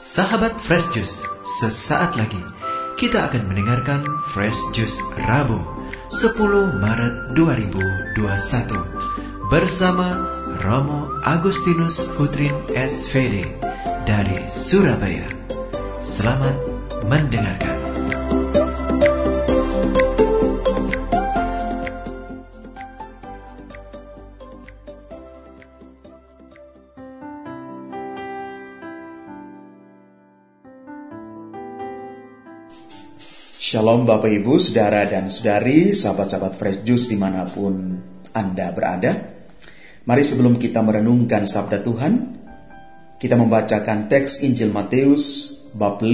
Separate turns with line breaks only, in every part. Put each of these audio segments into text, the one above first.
Sahabat Fresh Juice, sesaat lagi kita akan mendengarkan Fresh Juice Rabu 10 Maret 2021 bersama Romo Agustinus Putrin SVD dari Surabaya. Selamat mendengarkan.
Shalom Bapak Ibu, Saudara dan Saudari, sahabat-sahabat Fresh Juice di mana pun Anda berada. Mari sebelum kita merenungkan Sabda Tuhan, kita membacakan teks Injil Matius bab 5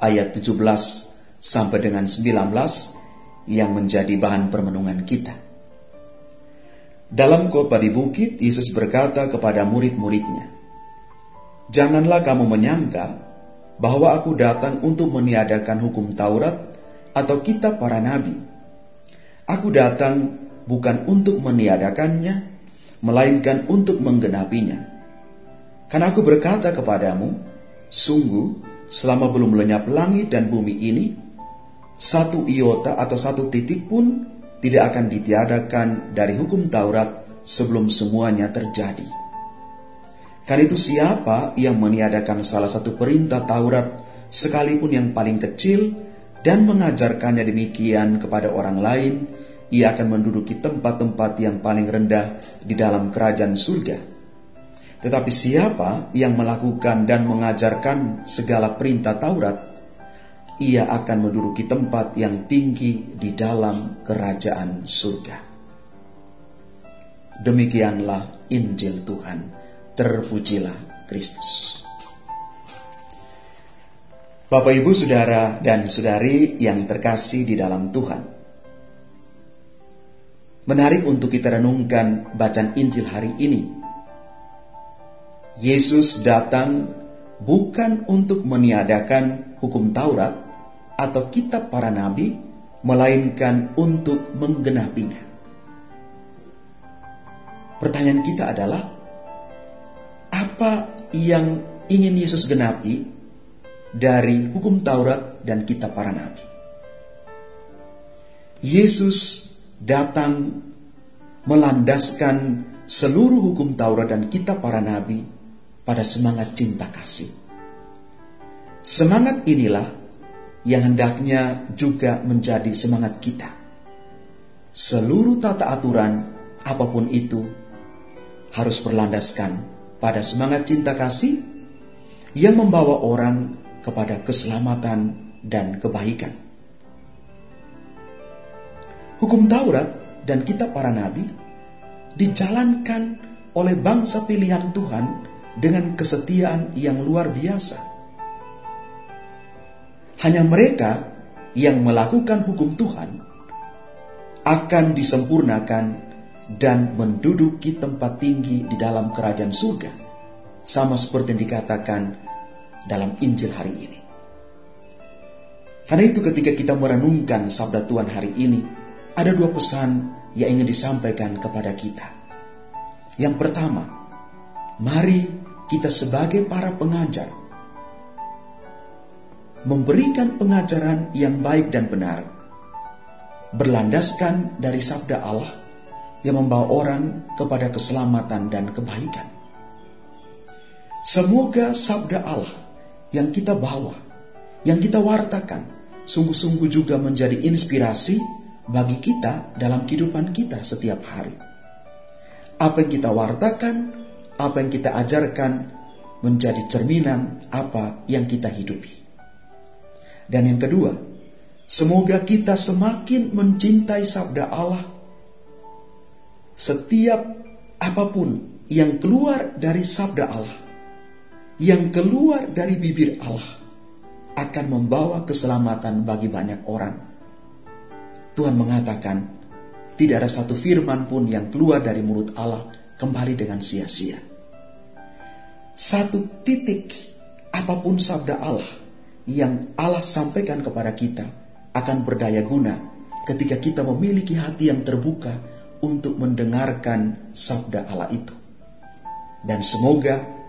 ayat 17 sampai dengan 19 yang menjadi bahan permenungan kita. Dalam khotbah di bukit, Yesus berkata kepada murid-muridnya, Janganlah kamu menyangka bahwa aku datang untuk meniadakan hukum Taurat atau kitab para nabi. Aku datang bukan untuk meniadakannya, melainkan untuk menggenapinya. Karena aku berkata kepadamu, sungguh selama belum lenyap langit dan bumi ini, satu iota atau satu titik pun tidak akan ditiadakan dari hukum Taurat sebelum semuanya terjadi. Karena itu siapa yang meniadakan salah satu perintah Taurat sekalipun yang paling kecil dan mengajarkannya demikian kepada orang lain, ia akan menduduki tempat-tempat yang paling rendah di dalam kerajaan surga. Tetapi siapa yang melakukan dan mengajarkan segala perintah Taurat, ia akan menduduki tempat yang tinggi di dalam kerajaan surga. Demikianlah Injil Tuhan. Terpujilah Kristus. Bapak, ibu, saudara, dan saudari yang terkasih di dalam Tuhan, menarik untuk kita renungkan bacaan Injil hari ini. Yesus datang bukan untuk meniadakan hukum Taurat atau kitab para nabi, melainkan untuk menggenapinya. Pertanyaan kita adalah, apa yang ingin Yesus genapi dari hukum Taurat dan kitab para nabi. Yesus datang melandaskan seluruh hukum Taurat dan kitab para nabi pada semangat cinta kasih. Semangat inilah yang hendaknya juga menjadi semangat kita. Seluruh tata aturan apa pun itu harus berlandaskan pada semangat cinta kasih yang membawa orang kepada keselamatan dan kebaikan. Hukum Taurat dan kitab para nabi dijalankan oleh bangsa pilihan Tuhan dengan kesetiaan yang luar biasa. Hanya mereka yang melakukan hukum Tuhan akan disempurnakan dan menduduki tempat tinggi di dalam kerajaan surga, sama seperti yang dikatakan dalam Injil hari ini. Karena itu ketika kita merenungkan sabda Tuhan hari ini, ada dua pesan yang ingin disampaikan kepada kita. Yang pertama, mari kita sebagai para pengajar memberikan pengajaran yang baik dan benar, berlandaskan dari sabda Allah yang membawa orang kepada keselamatan dan kebaikan. Semoga sabda Allah yang kita bawa, yang kita wartakan, sungguh-sungguh juga menjadi inspirasi bagi kita dalam kehidupan kita setiap hari. Apa yang kita wartakan, apa yang kita ajarkan, menjadi cerminan apa yang kita hidupi. Dan yang kedua, semoga kita semakin mencintai sabda Allah setiap apa pun yang keluar dari sabda Allah, yang keluar dari bibir Allah, akan membawa keselamatan bagi banyak orang. Tuhan mengatakan, tidak ada satu firman pun yang keluar dari mulut Allah kembali dengan sia-sia. Satu titik apa pun sabda Allah yang Allah sampaikan kepada kita akan berdaya guna ketika kita memiliki hati yang terbuka untuk mendengarkan sabda Allah itu. Dan semoga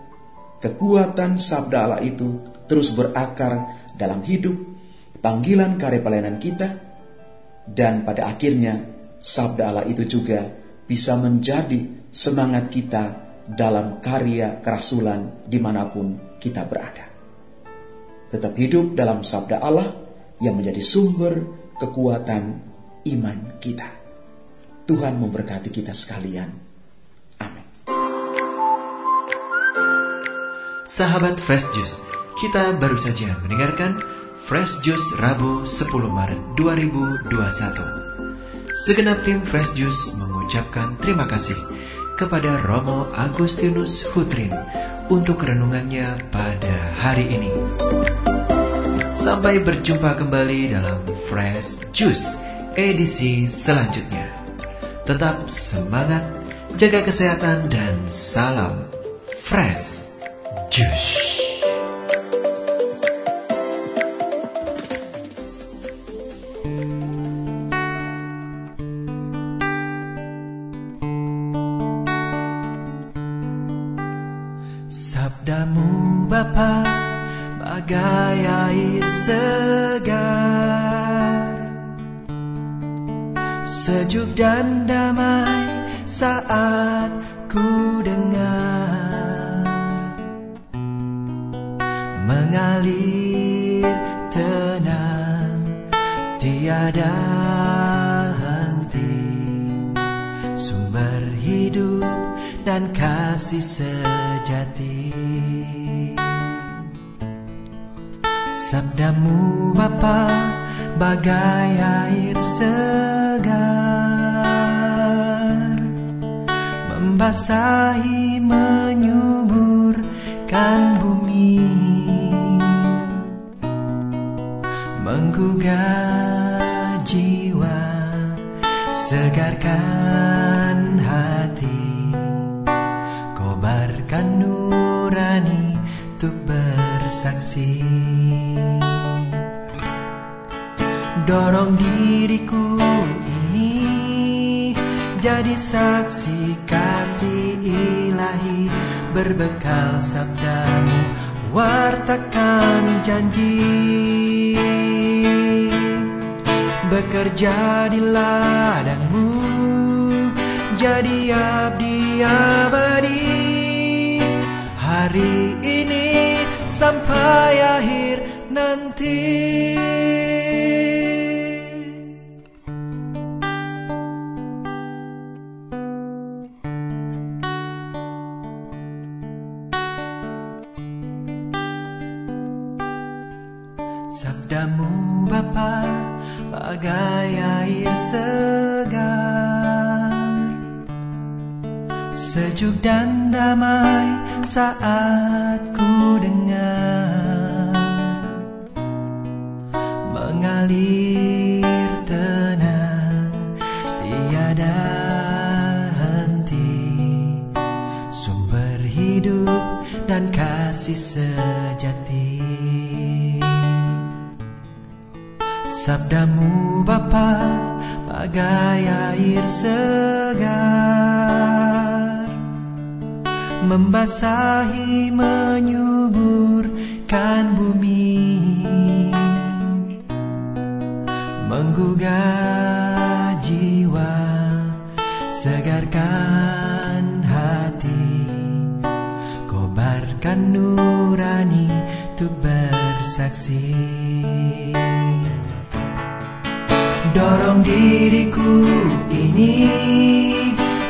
kekuatan sabda Allah itu terus berakar dalam hidup, panggilan karya pelayanan kita, dan pada akhirnya sabda Allah itu juga bisa menjadi semangat kita dalam karya kerasulan di mana pun kita berada. Tetap hidup dalam sabda Allah yang menjadi sumber kekuatan iman kita. Tuhan memberkati kita sekalian.
Sahabat Fresh Juice, kita baru saja mendengarkan Fresh Juice Rabu 10 Maret 2021. Segenap tim Fresh Juice mengucapkan terima kasih kepada Romo Agustinus Hutrin untuk renungannya pada hari ini. Sampai berjumpa kembali dalam Fresh Juice edisi selanjutnya. Tetap semangat, jaga kesehatan, dan salam Fresh Juice.
Sabdamu Bapa bagai air segar Sejuk dan damai saat ku dengar Mengalir tenang tiada henti. Sumber hidup dan kasih sejati. Sabdamu Bapa bagai air segar. Membasahi menyuburkan bumi Menggugah jiwa Segarkan hati. Kobarkan nurani Untuk bersaksi. Dorong diriku ini Jadi saksi kasih ilahi. Berbekal sabdamu Wartakan janji Bekerja di ladangmu. Jadi abdi abadi Hari ini sampai akhir nanti Sabdamu Bapa bagai air segar. Sejuk dan damai saat ku dengar bagai air segar. Membasahi menyuburkan bumi. Menggugah jiwa Segarkan hati. Kobarkan nurani Untuk bersaksi Diriku ini.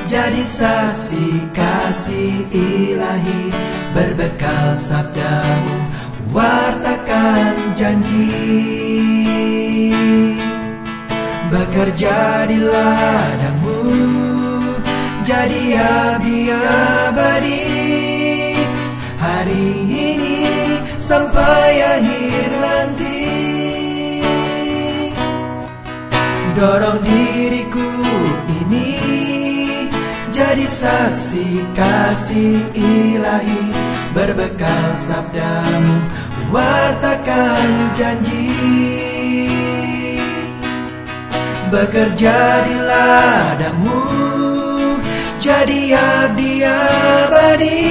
Jadi saksi kasih ilahi Berbekal sabdamu wartakan janji. Bekerja di ladangmu jadi abdi abadi. Hari ini sampai akhir nanti Dorong diriku ini jadi saksi kasih ilahi Berbekal sabdamu wartakan janji. Bekerja di ladangmu jadi abdi abadi.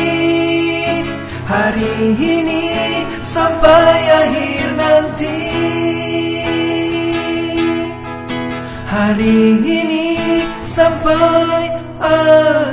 Hari ini sampai akhir nanti Hari ini sampai akhir